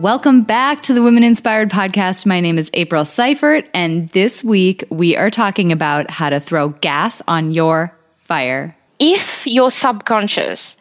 Welcome back to the Women Inspired Podcast. My name is April Seifert, and this week we are talking about how to throw gas on your fire. If your subconscious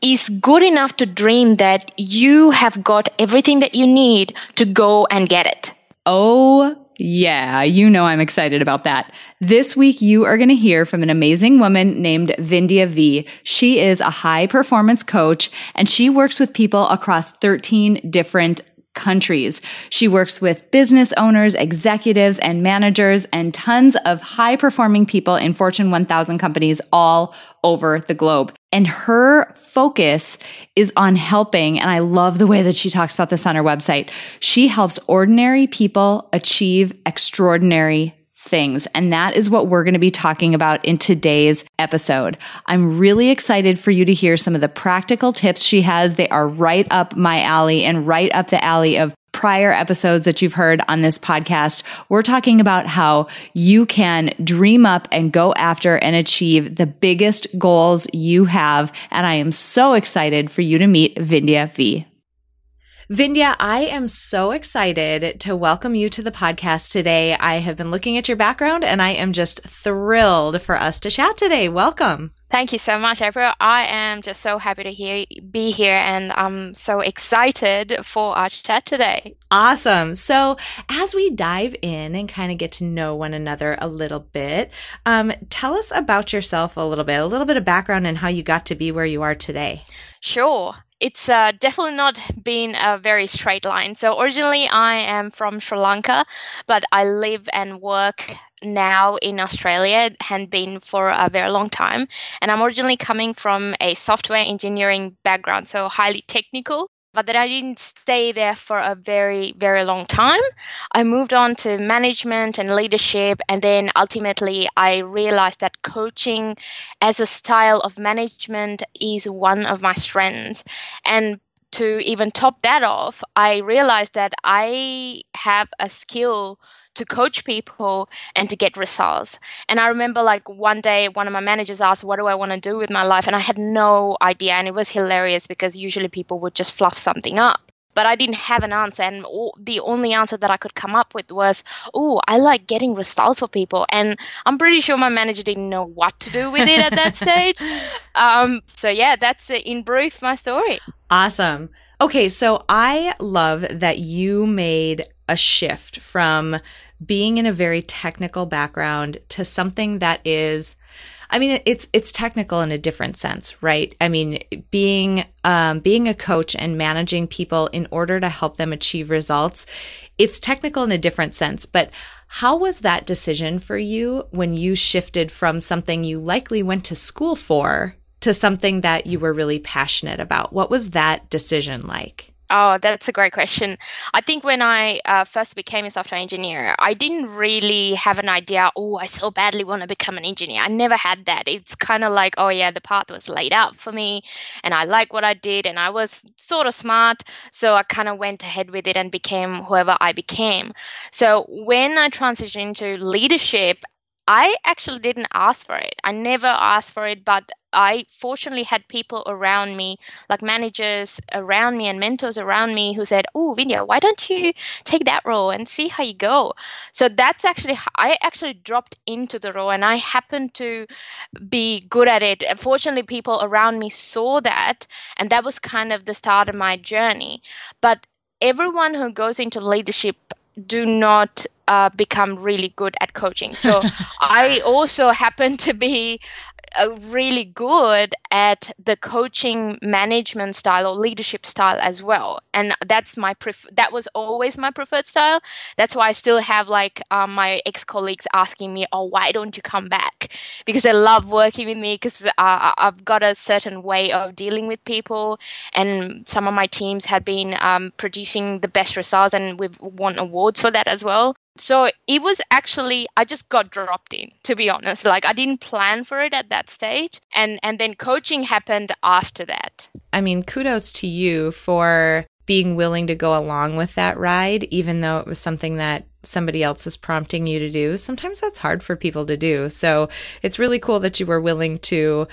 is good enough to dream that you have got everything that you need to go and get it. Oh, yeah, you know I'm excited about that. This week, you are going to hear from an amazing woman named Vindhya V. She is a high performance coach and she works with people across 13 different countries. She works with business owners, executives, and managers, and tons of high performing people in Fortune 1000 companies all over the globe. And her focus is on helping. And I love the way that she talks about this on her website. She helps ordinary people achieve extraordinary things. And that is what we're going to be talking about in today's episode. I'm really excited for you to hear some of the practical tips she has. They are right up my alley and right up the alley of prior episodes that you've heard on this podcast, we're talking about how you can dream up and go after and achieve the biggest goals you have. And I am so excited for you to meet Vindhya V. Vindhya, I am so excited to welcome you to the podcast today. I have been looking at your background and I am just thrilled for us to chat today. Welcome. Thank you so much, April. I am just so happy to hear, be here and I'm so excited for our chat today. Awesome. So, as we dive in and kind of get to know one another a little bit, um, tell us about yourself a little bit, a little bit of background and how you got to be where you are today. Sure it's uh, definitely not been a very straight line. So originally I am from Sri Lanka, but I live and work now in Australia and been for a very long time. And I'm originally coming from a software engineering background, so highly technical but then I didn't stay there for a very, very long time. I moved on to management and leadership, and then ultimately I realized that coaching as a style of management is one of my strengths. And to even top that off, I realized that I have a skill to coach people and to get results. And I remember like one day one of my managers asked, What do I want to do with my life? And I had no idea. And it was hilarious because usually people would just fluff something up. But I didn't have an answer. And the only answer that I could come up with was, Oh, I like getting results for people. And I'm pretty sure my manager didn't know what to do with it at that stage. Um, so, yeah, that's in brief my story. Awesome. Okay, so I love that you made a shift from being in a very technical background to something that is I mean, it's it's technical in a different sense, right? I mean, being um, being a coach and managing people in order to help them achieve results, it's technical in a different sense. But how was that decision for you when you shifted from something you likely went to school for to something that you were really passionate about? What was that decision like? Oh, that's a great question. I think when I uh, first became a software engineer, I didn't really have an idea, oh, I so badly want to become an engineer. I never had that. It's kind of like, oh, yeah, the path was laid out for me and I like what I did and I was sort of smart. So I kind of went ahead with it and became whoever I became. So when I transitioned into leadership, I actually didn't ask for it. I never asked for it, but I fortunately had people around me, like managers around me and mentors around me, who said, "Oh, Vindhya, why don't you take that role and see how you go?" So that's actually I actually dropped into the role, and I happened to be good at it. Fortunately, people around me saw that, and that was kind of the start of my journey. But everyone who goes into leadership do not uh, become really good at coaching. So I also happen to be really good at the coaching management style or leadership style as well. And that's my pref- that was always my preferred style. That's why i still have like um, my ex-colleagues asking me oh why don't you come back? Because they love working with me because uh, i've got a certain way of dealing with people. And some of my teams have been um, producing the best results and we've won awards for that as well so it was actually I just got dropped in to be honest. Like I didn't plan for it at that stage and and then coaching happened after that. I mean, kudos to you for being willing to go along with that ride even though it was something that somebody else was prompting you to do. Sometimes that's hard for people to do. So it's really cool that you were willing to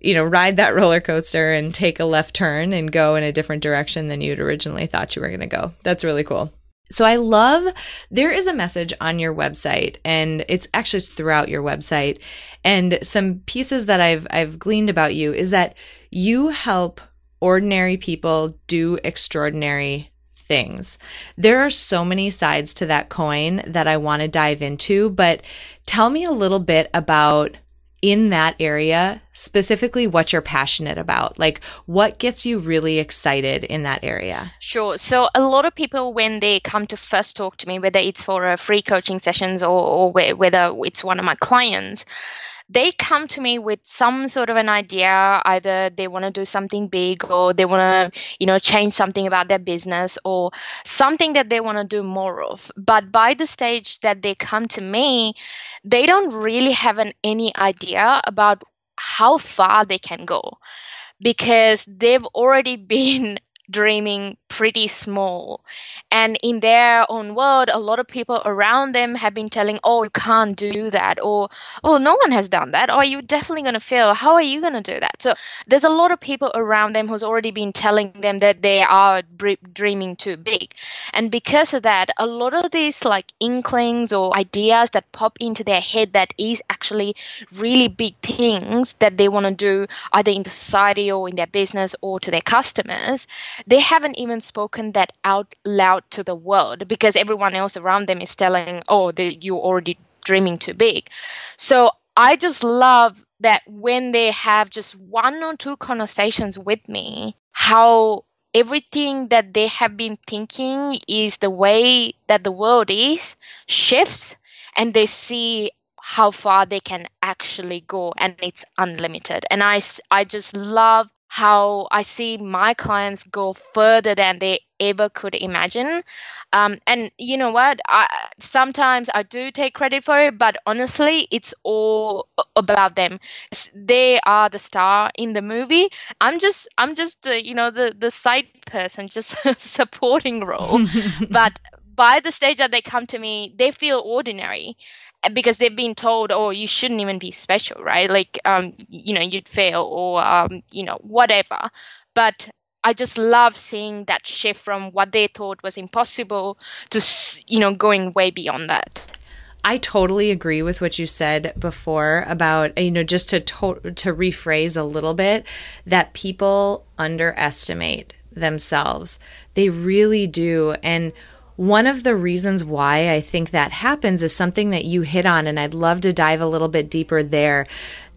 you know, ride that roller coaster and take a left turn and go in a different direction than you'd originally thought you were going to go. That's really cool. So I love there is a message on your website and it's actually throughout your website and some pieces that I've I've gleaned about you is that you help ordinary people do extraordinary things. There are so many sides to that coin that I want to dive into, but tell me a little bit about in that area, specifically what you're passionate about. Like, what gets you really excited in that area? Sure. So, a lot of people, when they come to first talk to me, whether it's for a free coaching sessions or, or whether it's one of my clients, they come to me with some sort of an idea either they want to do something big or they want to you know change something about their business or something that they want to do more of. But by the stage that they come to me they don't really have an, any idea about how far they can go because they've already been dreaming pretty small. And in their own world, a lot of people around them have been telling, oh, you can't do that, or oh, no one has done that, or you're definitely going to fail. How are you going to do that? So there's a lot of people around them who's already been telling them that they are dreaming too big. And because of that, a lot of these like inklings or ideas that pop into their head that is actually really big things that they want to do either in the society or in their business or to their customers, they haven't even spoken that out loud to the world because everyone else around them is telling, oh, you're already dreaming too big. So I just love that when they have just one or two conversations with me, how everything that they have been thinking is the way that the world is shifts and they see how far they can actually go and it's unlimited and i i just love how I see my clients go further than they ever could imagine. Um, and you know what? I, sometimes I do take credit for it, but honestly, it's all about them. They are the star in the movie. I'm just, I'm just the, you know, the the side person, just supporting role. but by the stage that they come to me, they feel ordinary because they've been told, oh, you shouldn't even be special, right? Like, um, you know, you'd fail or, um, you know, whatever. But I just love seeing that shift from what they thought was impossible to, you know, going way beyond that. I totally agree with what you said before about you know just to to, to rephrase a little bit that people underestimate themselves. They really do and one of the reasons why I think that happens is something that you hit on, and I'd love to dive a little bit deeper there.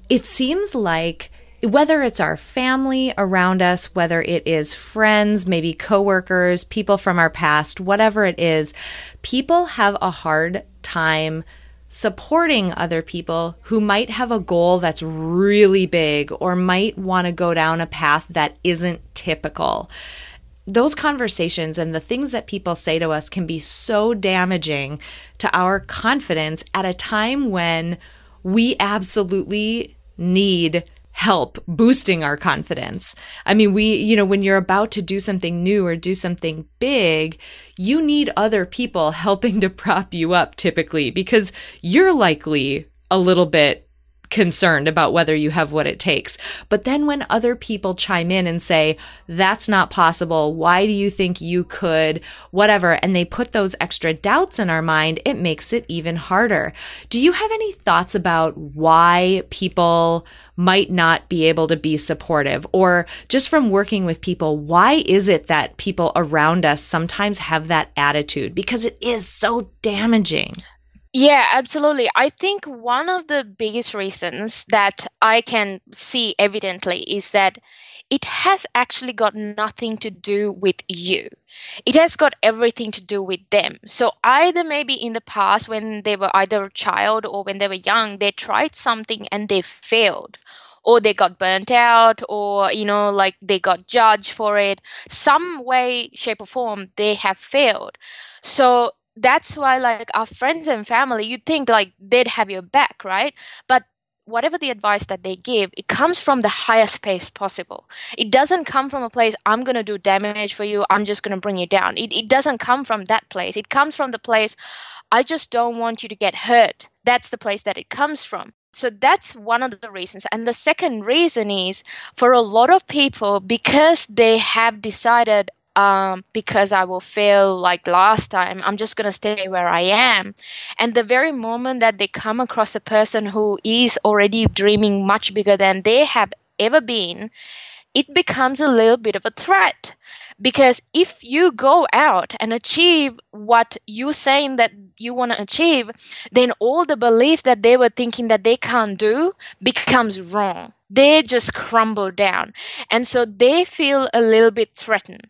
It seems like whether it's our family around us, whether it is friends, maybe coworkers, people from our past, whatever it is, people have a hard time supporting other people who might have a goal that's really big or might want to go down a path that isn't typical those conversations and the things that people say to us can be so damaging to our confidence at a time when we absolutely need help boosting our confidence. I mean, we, you know, when you're about to do something new or do something big, you need other people helping to prop you up typically because you're likely a little bit concerned about whether you have what it takes. But then when other people chime in and say, that's not possible. Why do you think you could? Whatever. And they put those extra doubts in our mind, it makes it even harder. Do you have any thoughts about why people might not be able to be supportive or just from working with people, why is it that people around us sometimes have that attitude? Because it is so damaging. Yeah, absolutely. I think one of the biggest reasons that I can see evidently is that it has actually got nothing to do with you. It has got everything to do with them. So, either maybe in the past, when they were either a child or when they were young, they tried something and they failed, or they got burnt out, or, you know, like they got judged for it. Some way, shape, or form, they have failed. So, that's why like our friends and family you think like they'd have your back right but whatever the advice that they give, it comes from the highest place possible. It doesn't come from a place, I'm going to do damage for you, I'm just going to bring you down. It, it doesn't come from that place. It comes from the place, I just don't want you to get hurt. That's the place that it comes from. So that's one of the reasons. And the second reason is for a lot of people, because they have decided, um, because I will fail like last time. I'm just going to stay where I am. And the very moment that they come across a person who is already dreaming much bigger than they have ever been, it becomes a little bit of a threat. Because if you go out and achieve what you're saying that you want to achieve, then all the beliefs that they were thinking that they can't do becomes wrong. They just crumble down. And so they feel a little bit threatened.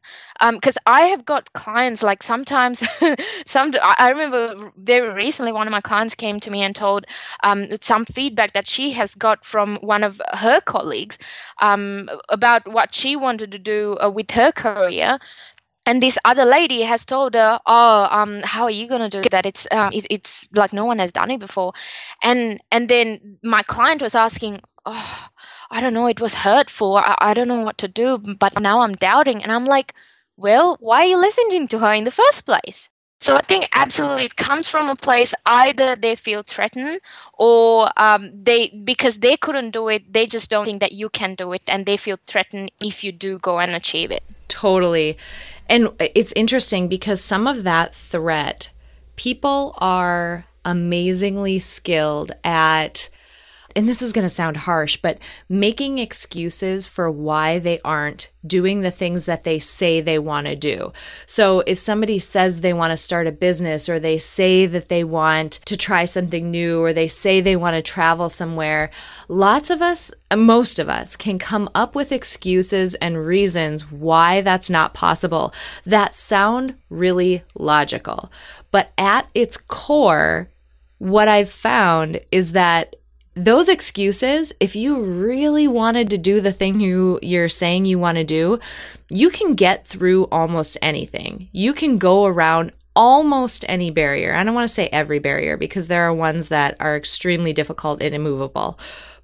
Because um, i have got clients like sometimes some i remember very recently one of my clients came to me and told um, some feedback that she has got from one of her colleagues um, about what she wanted to do uh, with her career and this other lady has told her, "Oh, um, how are you gonna do that? It's um, it, it's like no one has done it before," and and then my client was asking, "Oh, I don't know, it was hurtful. I, I don't know what to do, but now I'm doubting. And I'm like, well, why are you listening to her in the first place? So I think absolutely it comes from a place either they feel threatened or um, they because they couldn't do it, they just don't think that you can do it, and they feel threatened if you do go and achieve it. Totally, and it's interesting because some of that threat, people are amazingly skilled at and this is going to sound harsh, but making excuses for why they aren't doing the things that they say they want to do. So if somebody says they want to start a business or they say that they want to try something new or they say they want to travel somewhere, lots of us, most of us can come up with excuses and reasons why that's not possible that sound really logical. But at its core, what I've found is that those excuses, if you really wanted to do the thing you you're saying you want to do, you can get through almost anything. You can go around almost any barrier. I don't want to say every barrier because there are ones that are extremely difficult and immovable.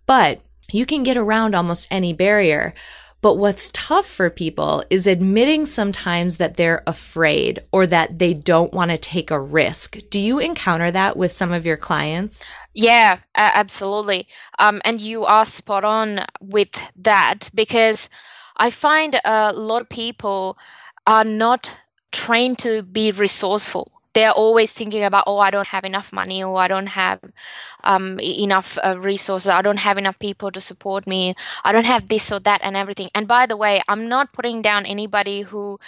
But you can get around almost any barrier. But what's tough for people is admitting sometimes that they're afraid or that they don't want to take a risk. Do you encounter that with some of your clients? Yeah, absolutely. Um, and you are spot on with that because I find a lot of people are not trained to be resourceful. They're always thinking about, oh, I don't have enough money, or I don't have um, enough uh, resources, I don't have enough people to support me, I don't have this or that and everything. And by the way, I'm not putting down anybody who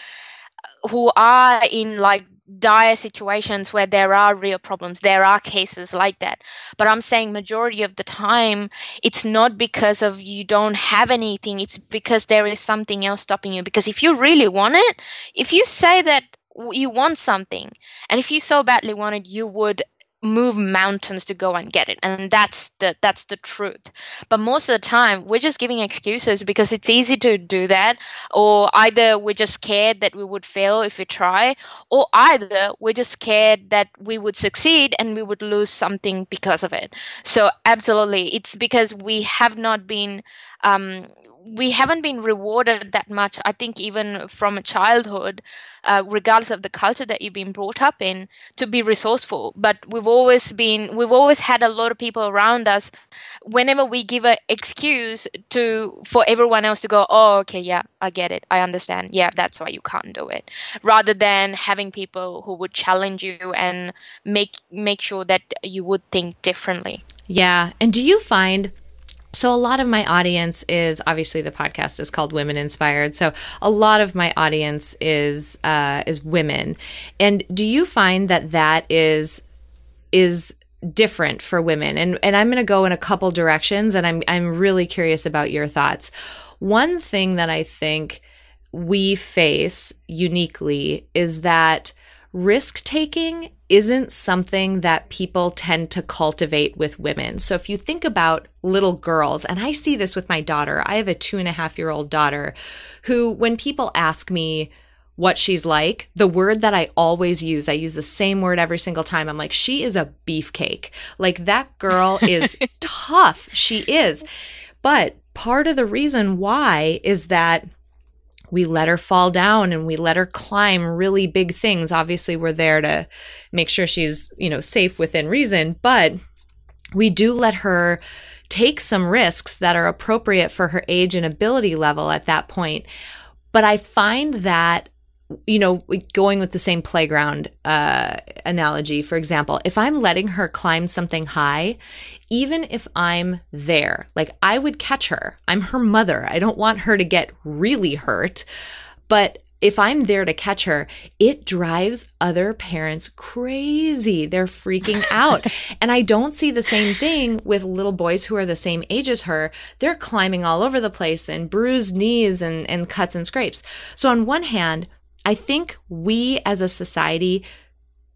who are in like dire situations where there are real problems there are cases like that. But i'm saying majority of the time it's not because of you don't have anything it's because there is something else stopping you. Because if you really want it if you say that you want something and if you so badly want it you would move mountains to go and get it. And that's the that's the truth. But most of the time we're just giving excuses because it's easy to do that. Or either we're just scared that we would fail if we try or either we're just scared that we would succeed and we would lose something because of it. So absolutely it's because we have not been um, we haven't been rewarded that much i think even from a childhood uh, regardless of the culture that you've been brought up in to be resourceful. But we've always been we've always had a lot of people around us. Whenever we give an excuse to for everyone else to go oh okay yeah i get it. I understand. Yeah that's why you can't do it. Rather than having people who would challenge you and make make sure that you would think differently. Yeah. And do you find so a lot of my audience is obviously the podcast is called Women Inspired. So a lot of my audience is uh, is women. And do you find that that is is different for women and and I'm going to go in a couple directions and I'm I'm really curious about your thoughts. One thing that I think we face uniquely is that risk taking isn't something that people tend to cultivate with women. So if you think about little girls, and I see this with my daughter, I have a two and a half year old daughter who, when people ask me, what she's like, the word that I always use, I use the same word every single time. I'm like, she is a beefcake. Like that girl is tough. She is. But part of the reason why is that we let her fall down and we let her climb really big things. Obviously, we're there to make sure she's, you know, safe within reason, but we do let her take some risks that are appropriate for her age and ability level at that point. But I find that you know, going with the same playground uh, analogy, for example, if I'm letting her climb something high, even if I'm there, like I would catch her, I'm her mother. I don't want her to get really hurt. But if I'm there to catch her, it drives other parents crazy. They're freaking out. and I don't see the same thing with little boys who are the same age as her. They're climbing all over the place and bruised knees and, and cuts and scrapes. So, on one hand, I think we as a society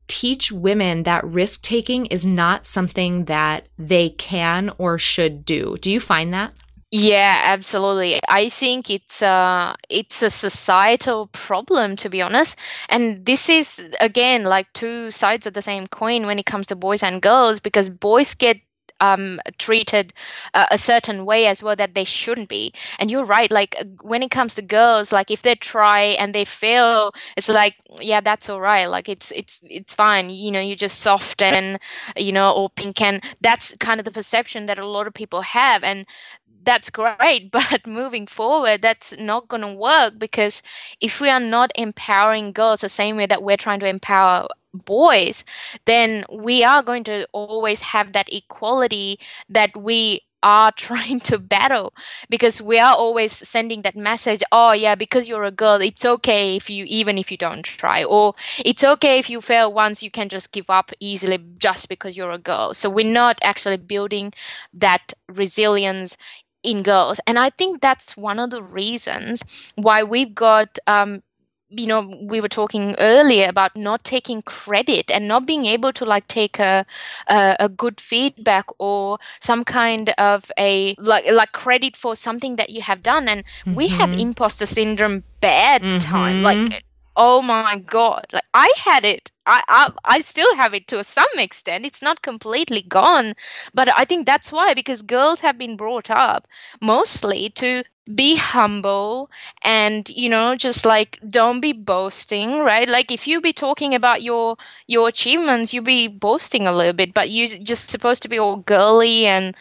teach women that risk taking is not something that they can or should do. Do you find that? Yeah, absolutely. I think it's a it's a societal problem to be honest. And this is again like two sides of the same coin when it comes to boys and girls because boys get um, treated uh, a certain way as well that they shouldn't be. And you're right. Like when it comes to girls, like if they try and they fail, it's like yeah, that's all right. Like it's it's it's fine. You know, you're just soft and you know or pink and that's kind of the perception that a lot of people have. And that's great but moving forward that's not going to work because if we are not empowering girls the same way that we're trying to empower boys, then we are going to always have that equality that we are trying to battle because we are always sending that message oh yeah because you're a girl it's okay if you even if you don't try or it's okay if you fail once you can just give up easily just because you're a girl. So we're not actually building that resilience in girls. And i think that's one of the reasons why we've got um, you know we were talking earlier about not taking credit and not being able to like take a a, a good feedback or some kind of a like like credit for something that you have done and mm-hmm. we have mm-hmm. imposter syndrome bad mm-hmm. time like oh my god like i had it I, I i still have it to some extent it's not completely gone but i think that's why because girls have been brought up mostly to be humble and you know just like don't be boasting right like if you be talking about your your achievements you be boasting a little bit but you just supposed to be all girly and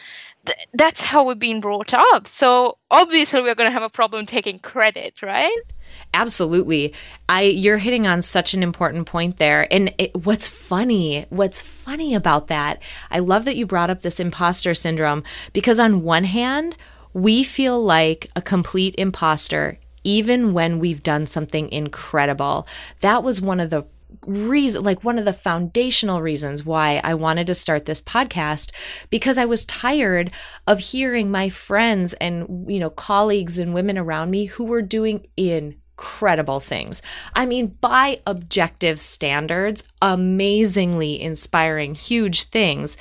th- that's how we've been brought up so obviously we're going to have a problem taking credit right Absolutely. I you're hitting on such an important point there. And it, what's funny, what's funny about that, I love that you brought up this imposter syndrome because on one hand, we feel like a complete imposter even when we've done something incredible. That was one of the reason like one of the foundational reasons why I wanted to start this podcast because I was tired of hearing my friends and you know colleagues and women around me who were doing in incredible things. I mean, by objective standards, amazingly inspiring, huge things.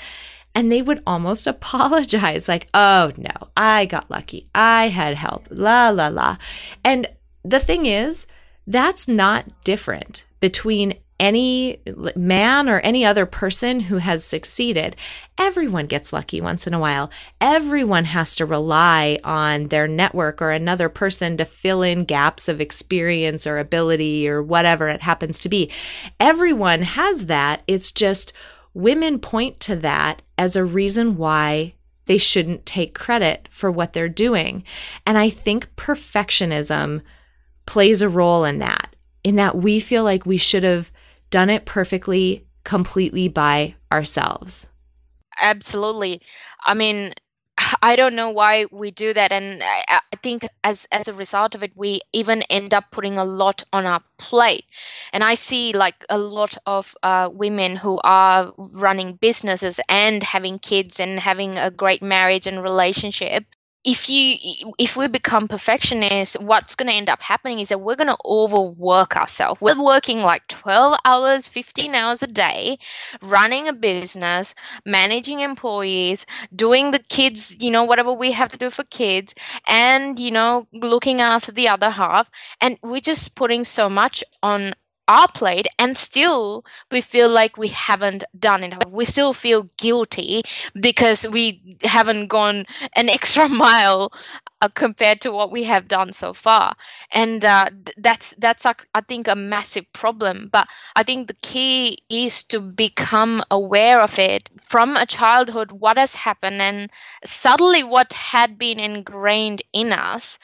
And they would almost apologize, like, oh no, I got lucky. I had help, la, la, la. And the thing is, that's not different between any man or any other person who has succeeded. Everyone gets lucky once in a while. Everyone has to rely on their network or another person to fill in gaps of experience or ability or whatever it happens to be. Everyone has that. It's just women point to that as a reason why they shouldn't take credit for what they're doing. And I think perfectionism plays a role in that, in that we feel like we should have done it perfectly, completely by ourselves. Absolutely. I mean, I don't know why we do that, and I, I, think as as a result of it, we even end up putting a lot on our plate. And I see like a lot of uh, women who are running businesses and having kids and having a great marriage and relationship, if you if we become perfectionists what's going to end up happening is that we're going to overwork ourselves. We're working like 12 hours 15 hours a day running a business managing employees doing the kids you know whatever we have to do for kids and you know looking after the other half. And we're just putting so much on our plate and still we feel like we haven't done enough. We still feel guilty because we haven't gone an extra mile uh, compared to what we have done so far. And uh, that's that's i think a massive problem. But i think the key is to become aware of it from a childhood what has happened and suddenly what had been ingrained in us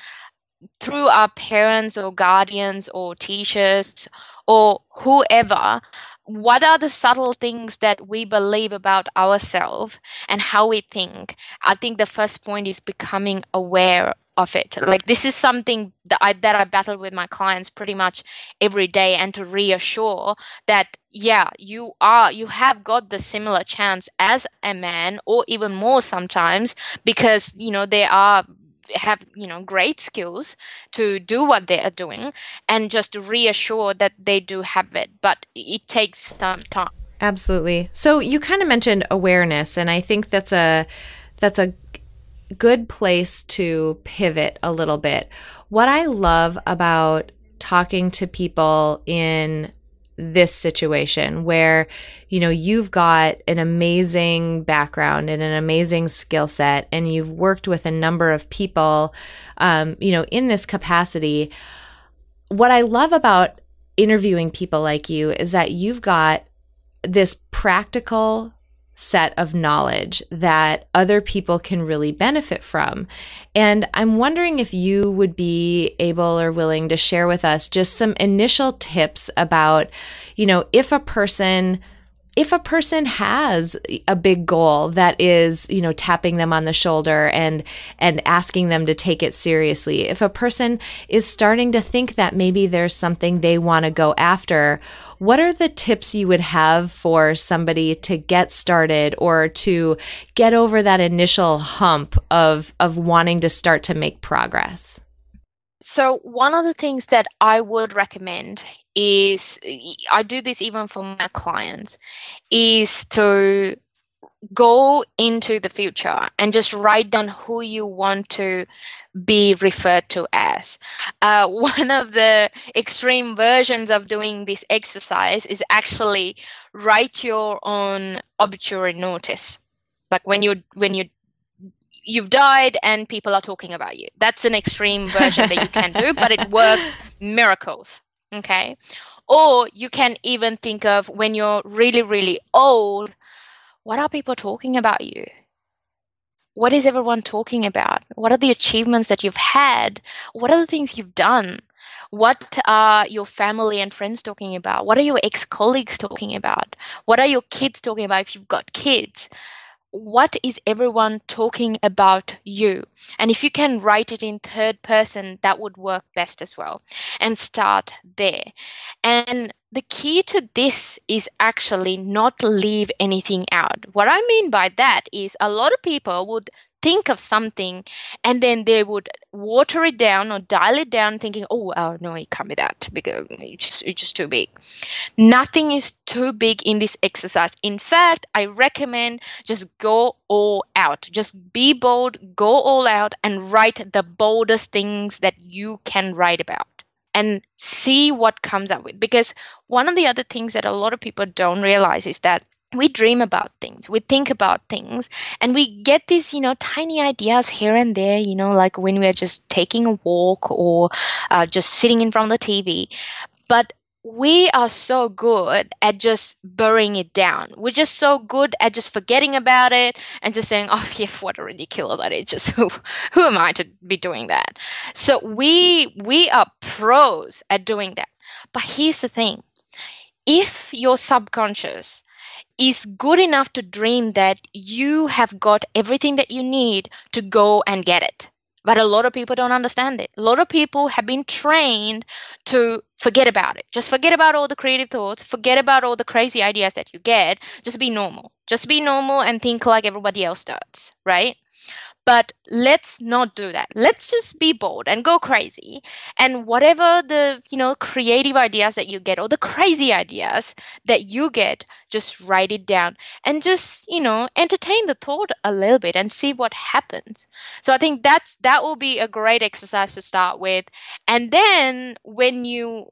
through our parents or guardians or teachers or whoever what are the subtle things that we believe about ourselves and how we think? I think the first point is becoming aware of it. Like this is something that i that i battle with my clients pretty much every day and to reassure that yeah you are you have got the similar chance as a man or even more sometimes because you know there are have you know great skills to do what they are doing and just reassure that they do have it. But it takes some time. Absolutely. So you kind of mentioned awareness and i think that's a that's a good place to pivot a little bit. What i love about talking to people in this situation where you know you've got an amazing background and an amazing skill set and you've worked with a number of people um, you know in this capacity. What i love about interviewing people like you is that you've got this practical set of knowledge that other people can really benefit from. And I'm wondering if you would be able or willing to share with us just some initial tips about, you know, if a person if a person has a big goal that is, you know, tapping them on the shoulder and and asking them to take it seriously, if a person is starting to think that maybe there's something they want to go after, what are the tips you would have for somebody to get started or to get over that initial hump of of wanting to start to make progress? So, one of the things that I would recommend is I do this even for my clients is to go into the future and just write down who you want to be referred to as. Uh, one of the extreme versions of doing this exercise is actually write your own obituary notice. Like when you when you you've died and people are talking about you. That's an extreme version that you can do, but it works miracles. Okay. Or you can even think of when you're really, really old, what are people talking about you? What is everyone talking about? What are the achievements that you've had? What are the things you've done? What are your family and friends talking about? What are your ex colleagues talking about? What are your kids talking about if you've got kids? What is everyone talking about you? And if you can write it in third person, that would work best as well. And start there. And the key to this is actually not leave anything out. What I mean by that is a lot of people would think of something and then they would water it down or dial it down thinking oh, oh no it can't be that because it's just, it's just too big. Nothing is too big in this exercise. In fact i recommend just go all out. Just be bold go all out and write the boldest things that you can write about and see what comes up with. Because one of the other things that a lot of people don't realize is that we dream about things we think about things and we get these you know tiny ideas here and there you know like when we're just taking a walk or uh, just sitting in front of the tv but we are so good at just burying it down. We're just so good at just forgetting about it and just saying, "Oh, yeah, what a ridiculous idea! Just who, who am I to be doing that?" So we we are pros at doing that. But here's the thing: if your subconscious is good enough to dream that you have got everything that you need to go and get it. But a lot of people don't understand it. A lot of people have been trained to forget about it. Just forget about all the creative thoughts, forget about all the crazy ideas that you get. Just be normal. Just be normal and think like everybody else does, right? But let's not do that. Let's just be bold and go crazy. And whatever the, you know, creative ideas that you get or the crazy ideas that you get, just write it down and just, you know, entertain the thought a little bit and see what happens. So I think that's that will be a great exercise to start with. And then when you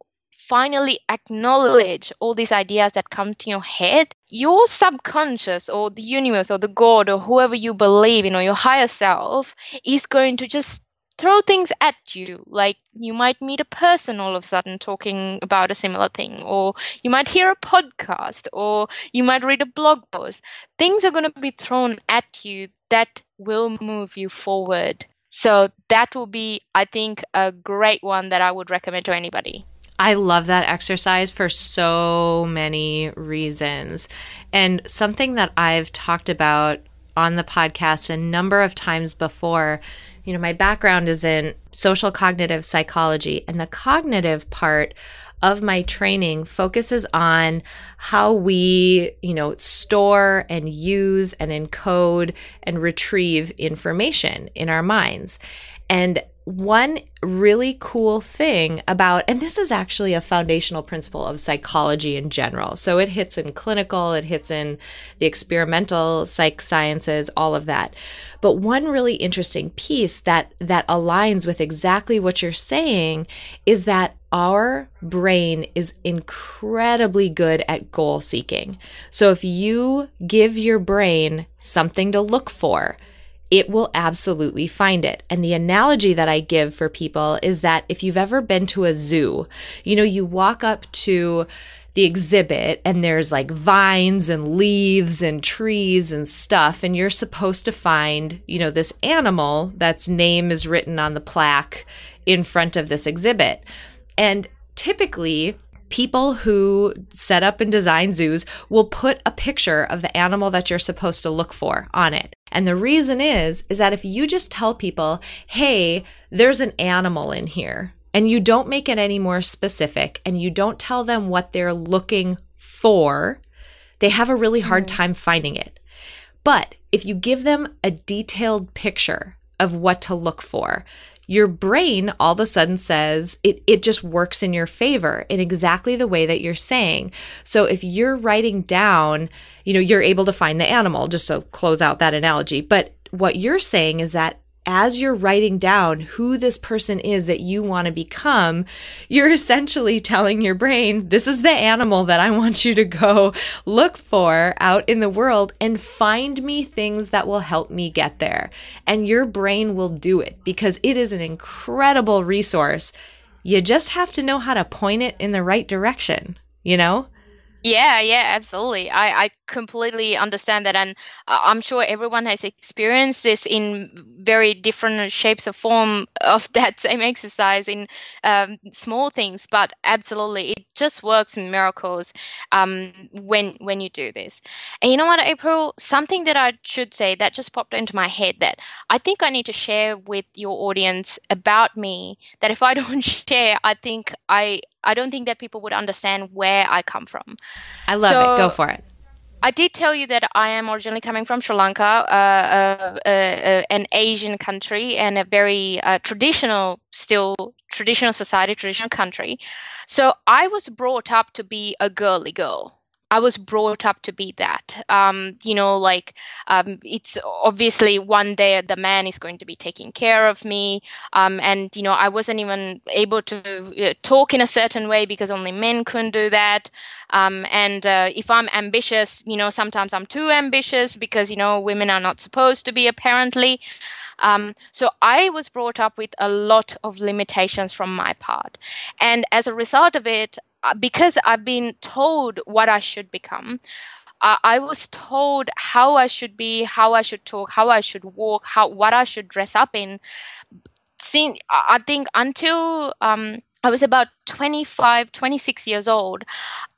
finally acknowledge all these ideas that come to your head, your subconscious or the universe or the God or whoever you believe in or your higher self is going to just throw things at you. Like you might meet a person all of a sudden talking about a similar thing, or you might hear a podcast, or you might read a blog post. Things are going to be thrown at you that will move you forward. So that will be, I think, a great one that I would recommend to anybody. I love that exercise for so many reasons. And something that I've talked about on the podcast a number of times before. You know, my background is in social cognitive psychology, and the cognitive part of my training focuses on how we, you know, store and use and encode and retrieve information in our minds. And one really cool thing about, and this is actually a foundational principle of psychology in general. So it hits in clinical, it hits in the experimental psych sciences, all of that. But one really interesting piece that, that aligns with exactly what you're saying is that our brain is incredibly good at goal seeking. So if you give your brain something to look for, it will absolutely find it. And the analogy that I give for people is that if you've ever been to a zoo, you know, you walk up to the exhibit and there's like vines and leaves and trees and stuff and you're supposed to find, you know, this animal that's name is written on the plaque in front of this exhibit. And typically people who set up and design zoos will put a picture of the animal that you're supposed to look for on it. And the reason is, is that if you just tell people, hey, there's an animal in here, and you don't make it any more specific and you don't tell them what they're looking for, they have a really hard mm. time finding it. But if you give them a detailed picture of what to look for, your brain all of a sudden says it, it just works in your favor in exactly the way that you're saying. So if you're writing down, you know, you're able to find the animal, just to close out that analogy. But what you're saying is that as you're writing down who this person is that you want to become, you're essentially telling your brain, this is the animal that I want you to go look for out in the world and find me things that will help me get there. And your brain will do it because it is an incredible resource. You just have to know how to point it in the right direction, you know? Yeah, yeah, absolutely. I, I completely understand that. And I'm sure everyone has experienced this in very different shapes or form of that same exercise in um, small things. But absolutely, it just works miracles um, when, when you do this. And you know what, April? Something that I should say that just popped into my head that I think I need to share with your audience about me that if I don't share, I think I, I don't think that people would understand where I come from. I love so, it. Go for it. I did tell you that I am originally coming from Sri Lanka, uh, uh, uh, uh an Asian country and a very uh, traditional, still traditional society, traditional country. So I was brought up to be a girly girl. I was brought up to be that. Um, you know, like um, it's obviously one day the man is going to be taking care of me, um, and you know I wasn't even able to uh, talk in a certain way because only men couldn't do that. Um, and uh, if I'm ambitious, you know, sometimes I'm too ambitious because you know women are not supposed to be apparently. Um, so I was brought up with a lot of limitations from my part. And as a result of it, because I've been told what I should become, uh, I was told how I should be, how I should talk, how I should walk, how what I should dress up in. Seeing, I think until um, I was about 25, 26 years old.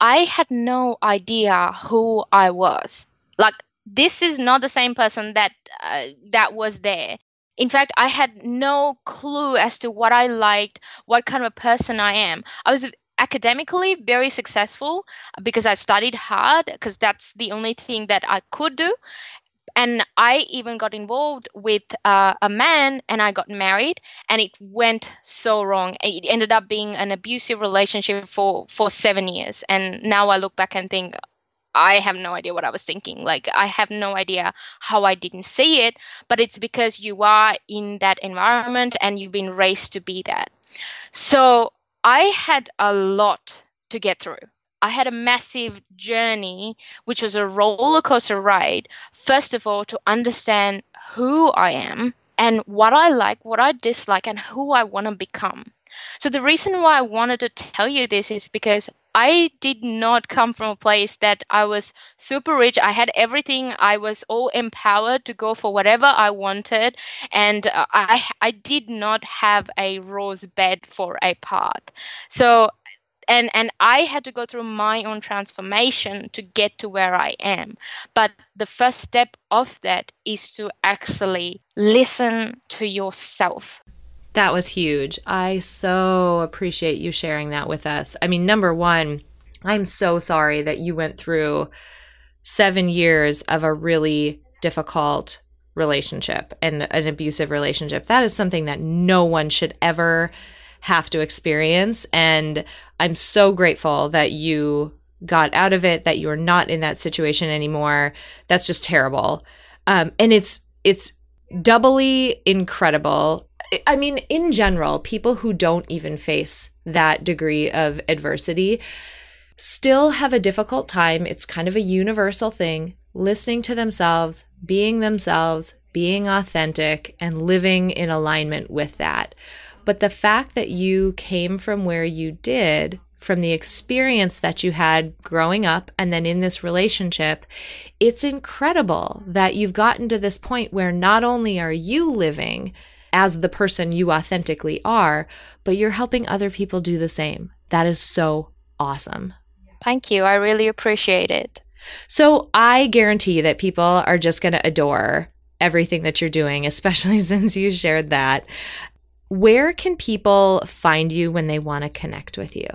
I had no idea who I was. Like, this is not the same person that uh, that was there. In fact, I had no clue as to what I liked, what kind of a person I am. I was academically very successful because I studied hard because that's the only thing that I could do and I even got involved with uh, a man and I got married and it went so wrong. It ended up being an abusive relationship for, for seven years. And now I look back and think, I have no idea what I was thinking. Like, I have no idea how I didn't see it, but it's because you are in that environment and you've been raised to be that. So I had a lot to get through. I had a massive journey, which was a roller coaster ride. First of all, to understand who I am and what I like, what I dislike, and who I want to become. So, the reason why I wanted to tell you this is because I did not come from a place that I was super rich. I had everything. I was all empowered to go for whatever I wanted. And uh, I, I did not have a rose bed for a path. So and and I had to go through my own transformation to get to where I am. But the first step of that is to actually listen to yourself. That was huge. I so appreciate you sharing that with us. I mean, number 1, I'm so sorry that you went through 7 years of a really difficult relationship and an abusive relationship. That is something that no one should ever have to experience. And I'm so grateful that you got out of it, that you're not in that situation anymore. That's just terrible. Um, and it's, it's doubly incredible. I mean, in general, people who don't even face that degree of adversity still have a difficult time. It's kind of a universal thing listening to themselves, being themselves, being authentic, and living in alignment with that. But the fact that you came from where you did, from the experience that you had growing up and then in this relationship, it's incredible that you've gotten to this point where not only are you living as the person you authentically are, but you're helping other people do the same. That is so awesome. Thank you. I really appreciate it. So I guarantee that people are just going to adore everything that you're doing, especially since you shared that. Where can people find you when they want to connect with you?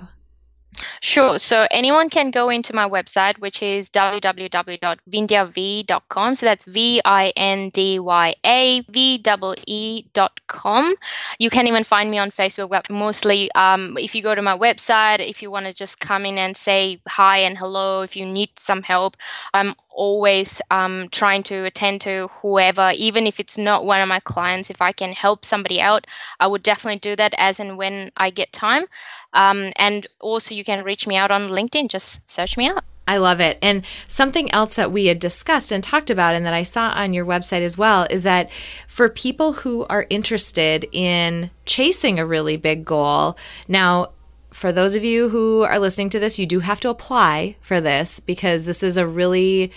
Sure. So anyone can go into my website, which is www.vindyav.com. So that's V I N D Y A V E E.com. You can even find me on Facebook. Mostly, um, if you go to my website, if you want to just come in and say hi and hello, if you need some help, I'm always um, trying to attend to whoever, even if it's not one of my clients. If I can help somebody out, I would definitely do that as and when I get time. Um, and also, you can reach me out on LinkedIn. Just search me out. I love it. And something else that we had discussed and talked about, and that I saw on your website as well, is that for people who are interested in chasing a really big goal, now, for those of you who are listening to this, you do have to apply for this because this is a really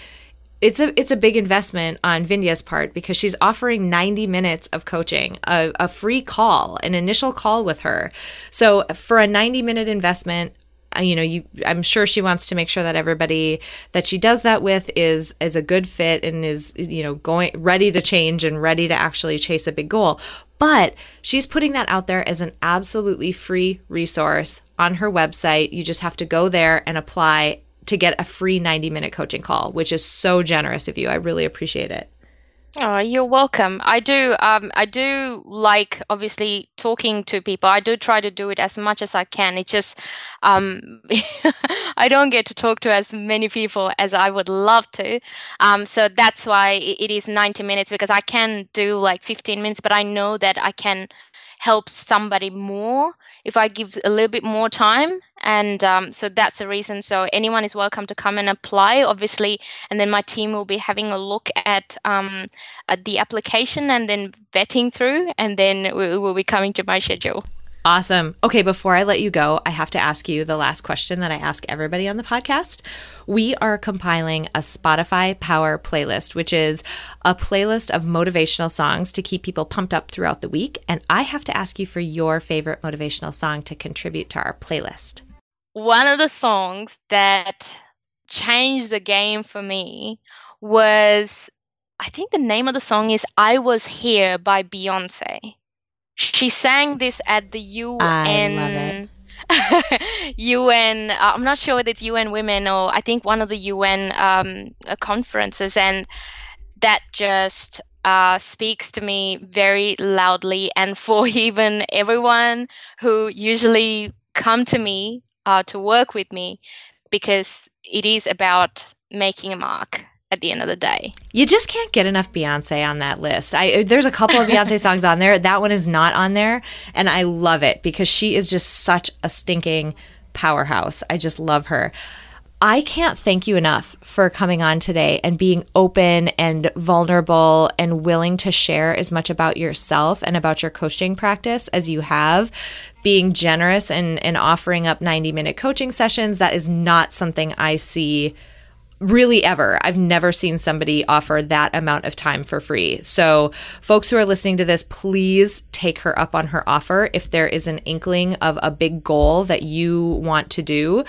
it's a it's a big investment on Vindhya's part because she's offering 90 minutes of coaching, a, a free call, an initial call with her. So for a 90 minute investment, you know, you I'm sure she wants to make sure that everybody that she does that with is is a good fit and is you know going ready to change and ready to actually chase a big goal. But she's putting that out there as an absolutely free resource on her website. You just have to go there and apply to get a free 90 minute coaching call, which is so generous of you. I really appreciate it. Oh, you're welcome. I do. Um, I do like obviously talking to people. I do try to do it as much as I can. It's just um, I don't get to talk to as many people as I would love to. Um, so that's why it is 90 minutes because I can do like 15 minutes, but I know that I can help somebody more if I give a little bit more time. And um, so that's the reason. So anyone is welcome to come and apply, obviously. And then my team will be having a look at, um, at the application and then vetting through, and then we will be coming to my schedule. Awesome. Okay, before I let you go, I have to ask you the last question that I ask everybody on the podcast. We are compiling a Spotify Power playlist, which is a playlist of motivational songs to keep people pumped up throughout the week. And I have to ask you for your favorite motivational song to contribute to our playlist. One of the songs that changed the game for me was I think the name of the song is I Was Here by Beyonce. She sang this at the UN. UN. Uh, I'm not sure whether it's UN Women or I think one of the UN um, uh, conferences, and that just uh, speaks to me very loudly. And for even everyone who usually come to me uh, to work with me, because it is about making a mark at the end of the day. You just can't get enough Beyonce on that list. I there's a couple of Beyonce songs on there. That one is not on there, and I love it because she is just such a stinking powerhouse. I just love her. I can't thank you enough for coming on today and being open and vulnerable and willing to share as much about yourself and about your coaching practice as you have. Being generous and, and offering up 90 minute coaching sessions. That is not something I see really ever. I've never seen somebody offer that amount of time for free. So, folks who are listening to this, please take her up on her offer. If there is an inkling of a big goal that you want to do,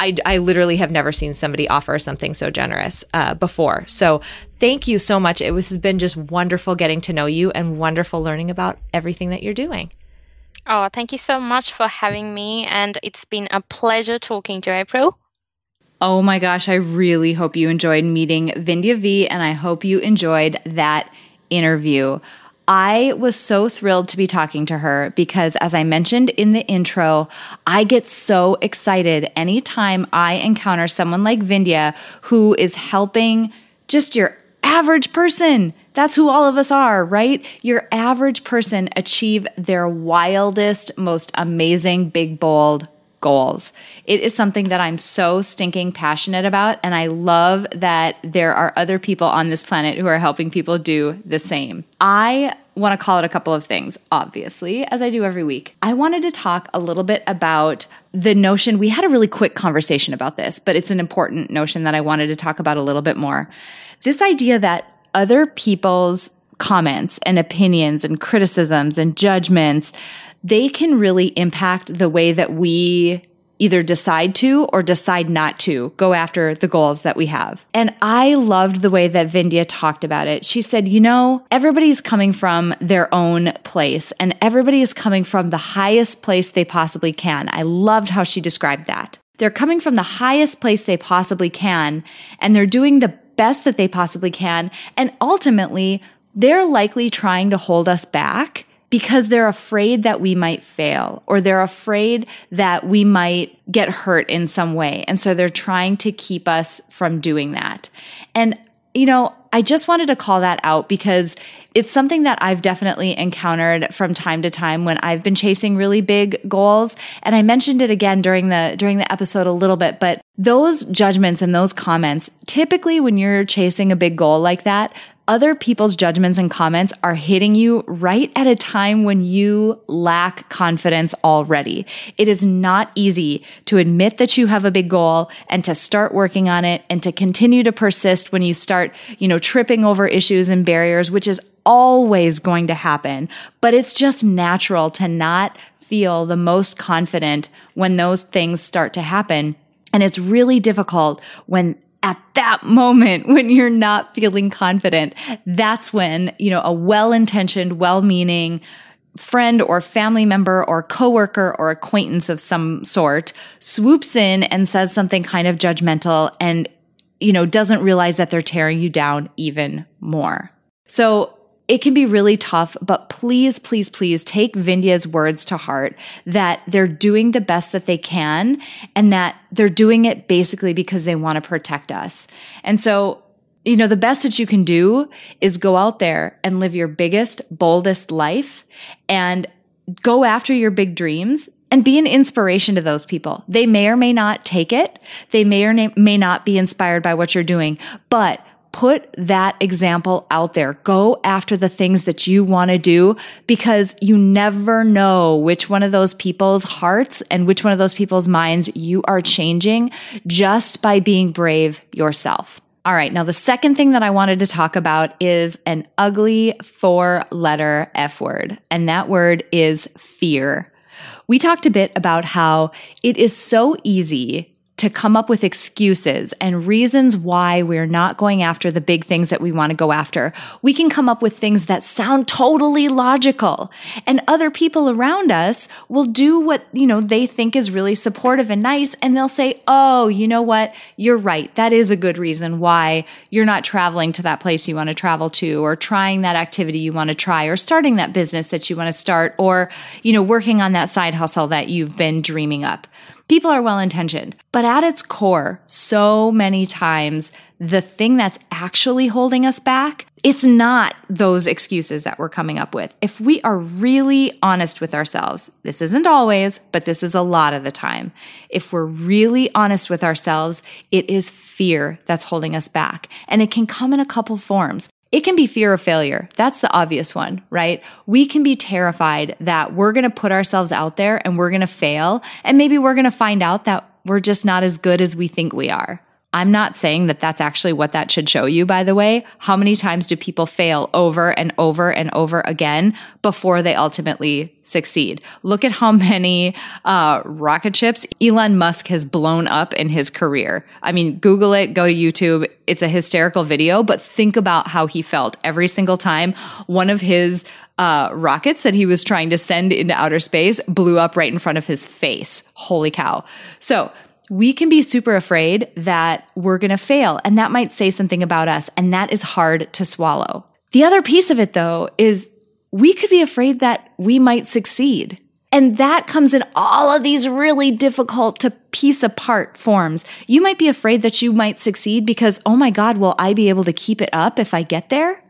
I, I literally have never seen somebody offer something so generous uh, before. So, thank you so much. It was, has been just wonderful getting to know you and wonderful learning about everything that you're doing. Oh, thank you so much for having me. And it's been a pleasure talking to April. Oh my gosh, I really hope you enjoyed meeting Vindhya V and I hope you enjoyed that interview. I was so thrilled to be talking to her because, as I mentioned in the intro, I get so excited anytime I encounter someone like Vindhya who is helping just your average person. That's who all of us are, right? Your average person achieve their wildest, most amazing, big, bold goals. It is something that I'm so stinking passionate about. And I love that there are other people on this planet who are helping people do the same. I want to call it a couple of things, obviously, as I do every week. I wanted to talk a little bit about the notion. We had a really quick conversation about this, but it's an important notion that I wanted to talk about a little bit more. This idea that other people's comments and opinions and criticisms and judgments they can really impact the way that we either decide to or decide not to go after the goals that we have. And I loved the way that Vindhya talked about it. She said, you know, everybody's coming from their own place and everybody is coming from the highest place they possibly can. I loved how she described that. They're coming from the highest place they possibly can and they're doing the best that they possibly can. And ultimately, they're likely trying to hold us back because they're afraid that we might fail or they're afraid that we might get hurt in some way. And so they're trying to keep us from doing that. And, you know, I just wanted to call that out because it's something that I've definitely encountered from time to time when I've been chasing really big goals. And I mentioned it again during the, during the episode a little bit, but those judgments and those comments, typically when you're chasing a big goal like that, other people's judgments and comments are hitting you right at a time when you lack confidence already. It is not easy to admit that you have a big goal and to start working on it and to continue to persist when you start, you know, tripping over issues and barriers, which is always going to happen. But it's just natural to not feel the most confident when those things start to happen. And it's really difficult when at that moment when you're not feeling confident, that's when, you know, a well-intentioned, well-meaning friend or family member or coworker or acquaintance of some sort swoops in and says something kind of judgmental and, you know, doesn't realize that they're tearing you down even more. So it can be really tough, but please, please, please take Vindhya's words to heart that they're doing the best that they can and that they're doing it basically because they want to protect us. And so, you know, the best that you can do is go out there and live your biggest, boldest life and go after your big dreams and be an inspiration to those people. They may or may not take it. They may or may not be inspired by what you're doing, but put that example out there. Go after the things that you want to do because you never know which one of those people's hearts and which one of those people's minds you are changing just by being brave yourself. All right. Now, the second thing that I wanted to talk about is an ugly four letter F word, and that word is fear. We talked a bit about how it is so easy to come up with excuses and reasons why we're not going after the big things that we want to go after. We can come up with things that sound totally logical and other people around us will do what, you know, they think is really supportive and nice. And they'll say, Oh, you know what? You're right. That is a good reason why you're not traveling to that place you want to travel to or trying that activity you want to try or starting that business that you want to start or, you know, working on that side hustle that you've been dreaming up. People are well intentioned, but at its core, so many times, the thing that's actually holding us back, it's not those excuses that we're coming up with. If we are really honest with ourselves, this isn't always, but this is a lot of the time. If we're really honest with ourselves, it is fear that's holding us back. And it can come in a couple forms. It can be fear of failure. That's the obvious one, right? We can be terrified that we're going to put ourselves out there and we're going to fail. And maybe we're going to find out that we're just not as good as we think we are. I'm not saying that that's actually what that should show you, by the way. How many times do people fail over and over and over again before they ultimately succeed? Look at how many uh, rocket ships Elon Musk has blown up in his career. I mean, Google it, go to YouTube. It's a hysterical video, but think about how he felt every single time one of his uh, rockets that he was trying to send into outer space blew up right in front of his face. Holy cow. So we can be super afraid that we're going to fail and that might say something about us and that is hard to swallow. The other piece of it though is we could be afraid that we might succeed. And that comes in all of these really difficult to piece apart forms. You might be afraid that you might succeed because, oh my God, will I be able to keep it up if I get there?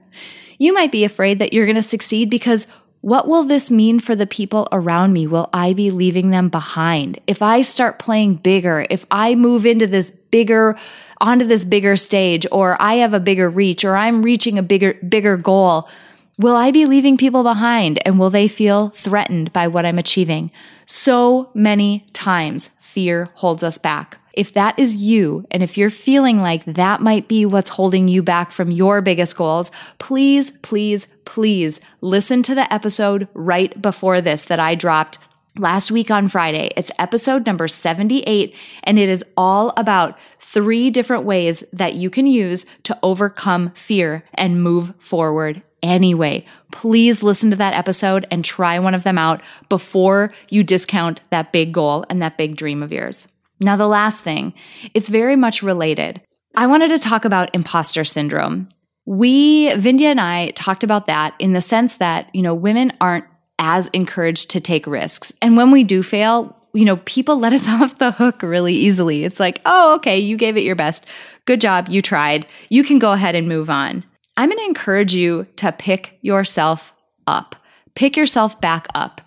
You might be afraid that you're going to succeed because what will this mean for the people around me? Will I be leaving them behind? If I start playing bigger, if I move into this bigger, onto this bigger stage, or I have a bigger reach, or I'm reaching a bigger, bigger goal, will I be leaving people behind and will they feel threatened by what I'm achieving? So many times fear holds us back. If that is you, and if you're feeling like that might be what's holding you back from your biggest goals, please, please, please listen to the episode right before this that I dropped last week on Friday. It's episode number 78, and it is all about three different ways that you can use to overcome fear and move forward anyway. Please listen to that episode and try one of them out before you discount that big goal and that big dream of yours. Now, the last thing, it's very much related. I wanted to talk about imposter syndrome. We, Vindhya and I talked about that in the sense that, you know, women aren't as encouraged to take risks. And when we do fail, you know, people let us off the hook really easily. It's like, oh, okay, you gave it your best. Good job. You tried. You can go ahead and move on. I'm going to encourage you to pick yourself up. Pick yourself back up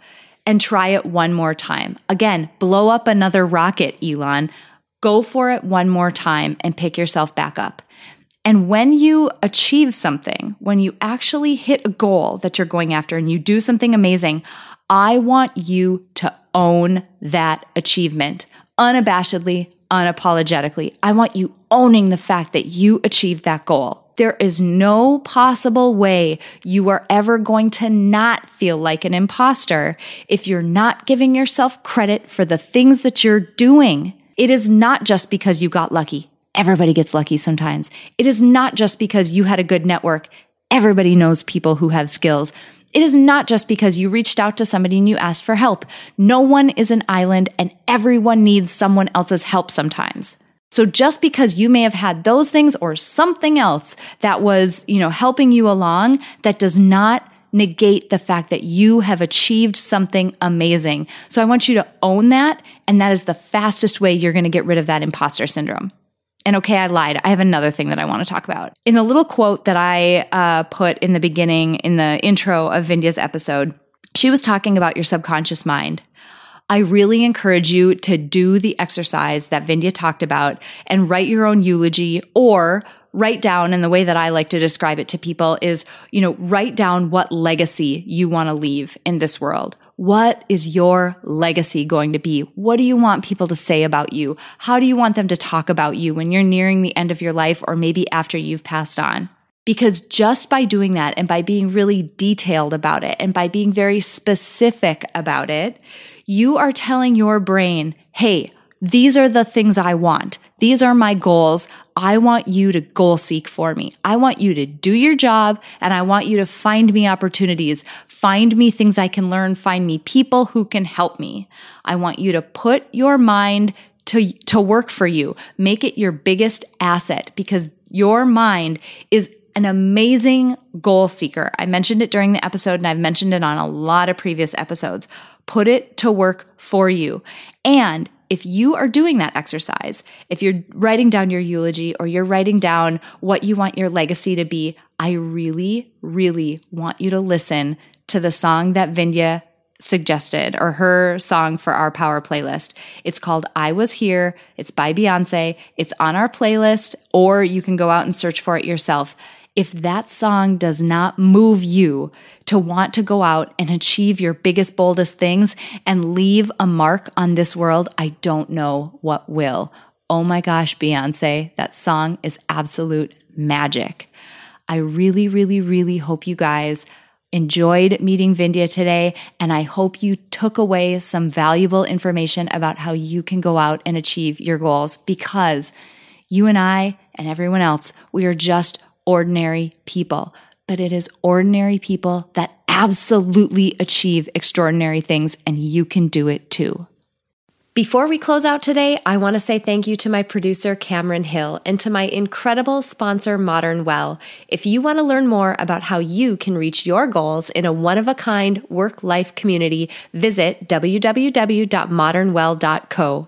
and try it one more time. Again, blow up another rocket, Elon. Go for it one more time and pick yourself back up. And when you achieve something, when you actually hit a goal that you're going after and you do something amazing, I want you to own that achievement unabashedly, unapologetically. I want you owning the fact that you achieved that goal. There is no possible way you are ever going to not feel like an imposter if you're not giving yourself credit for the things that you're doing. It is not just because you got lucky. Everybody gets lucky sometimes. It is not just because you had a good network. Everybody knows people who have skills. It is not just because you reached out to somebody and you asked for help. No one is an island and everyone needs someone else's help sometimes. So just because you may have had those things or something else that was, you know, helping you along, that does not negate the fact that you have achieved something amazing. So I want you to own that. And that is the fastest way you're going to get rid of that imposter syndrome. And okay, I lied. I have another thing that I want to talk about. In the little quote that I uh, put in the beginning, in the intro of Vindhya's episode, she was talking about your subconscious mind. I really encourage you to do the exercise that Vindhya talked about and write your own eulogy or write down, and the way that I like to describe it to people is, you know, write down what legacy you want to leave in this world. What is your legacy going to be? What do you want people to say about you? How do you want them to talk about you when you're nearing the end of your life or maybe after you've passed on? Because just by doing that and by being really detailed about it and by being very specific about it, you are telling your brain, hey, these are the things I want. These are my goals. I want you to goal seek for me. I want you to do your job and I want you to find me opportunities, find me things I can learn, find me people who can help me. I want you to put your mind to, to work for you. Make it your biggest asset because your mind is an amazing goal seeker. I mentioned it during the episode and I've mentioned it on a lot of previous episodes. Put it to work for you. And if you are doing that exercise, if you're writing down your eulogy or you're writing down what you want your legacy to be, I really, really want you to listen to the song that Vindhya suggested or her song for our power playlist. It's called I Was Here. It's by Beyonce. It's on our playlist, or you can go out and search for it yourself. If that song does not move you to want to go out and achieve your biggest, boldest things and leave a mark on this world, I don't know what will. Oh my gosh, Beyonce, that song is absolute magic. I really, really, really hope you guys enjoyed meeting Vindhya today, and I hope you took away some valuable information about how you can go out and achieve your goals because you and I and everyone else, we are just ordinary people but it is ordinary people that absolutely achieve extraordinary things, and you can do it too. Before we close out today, I want to say thank you to my producer, Cameron Hill, and to my incredible sponsor, Modern Well. If you want to learn more about how you can reach your goals in a one of a kind work life community, visit www.modernwell.co.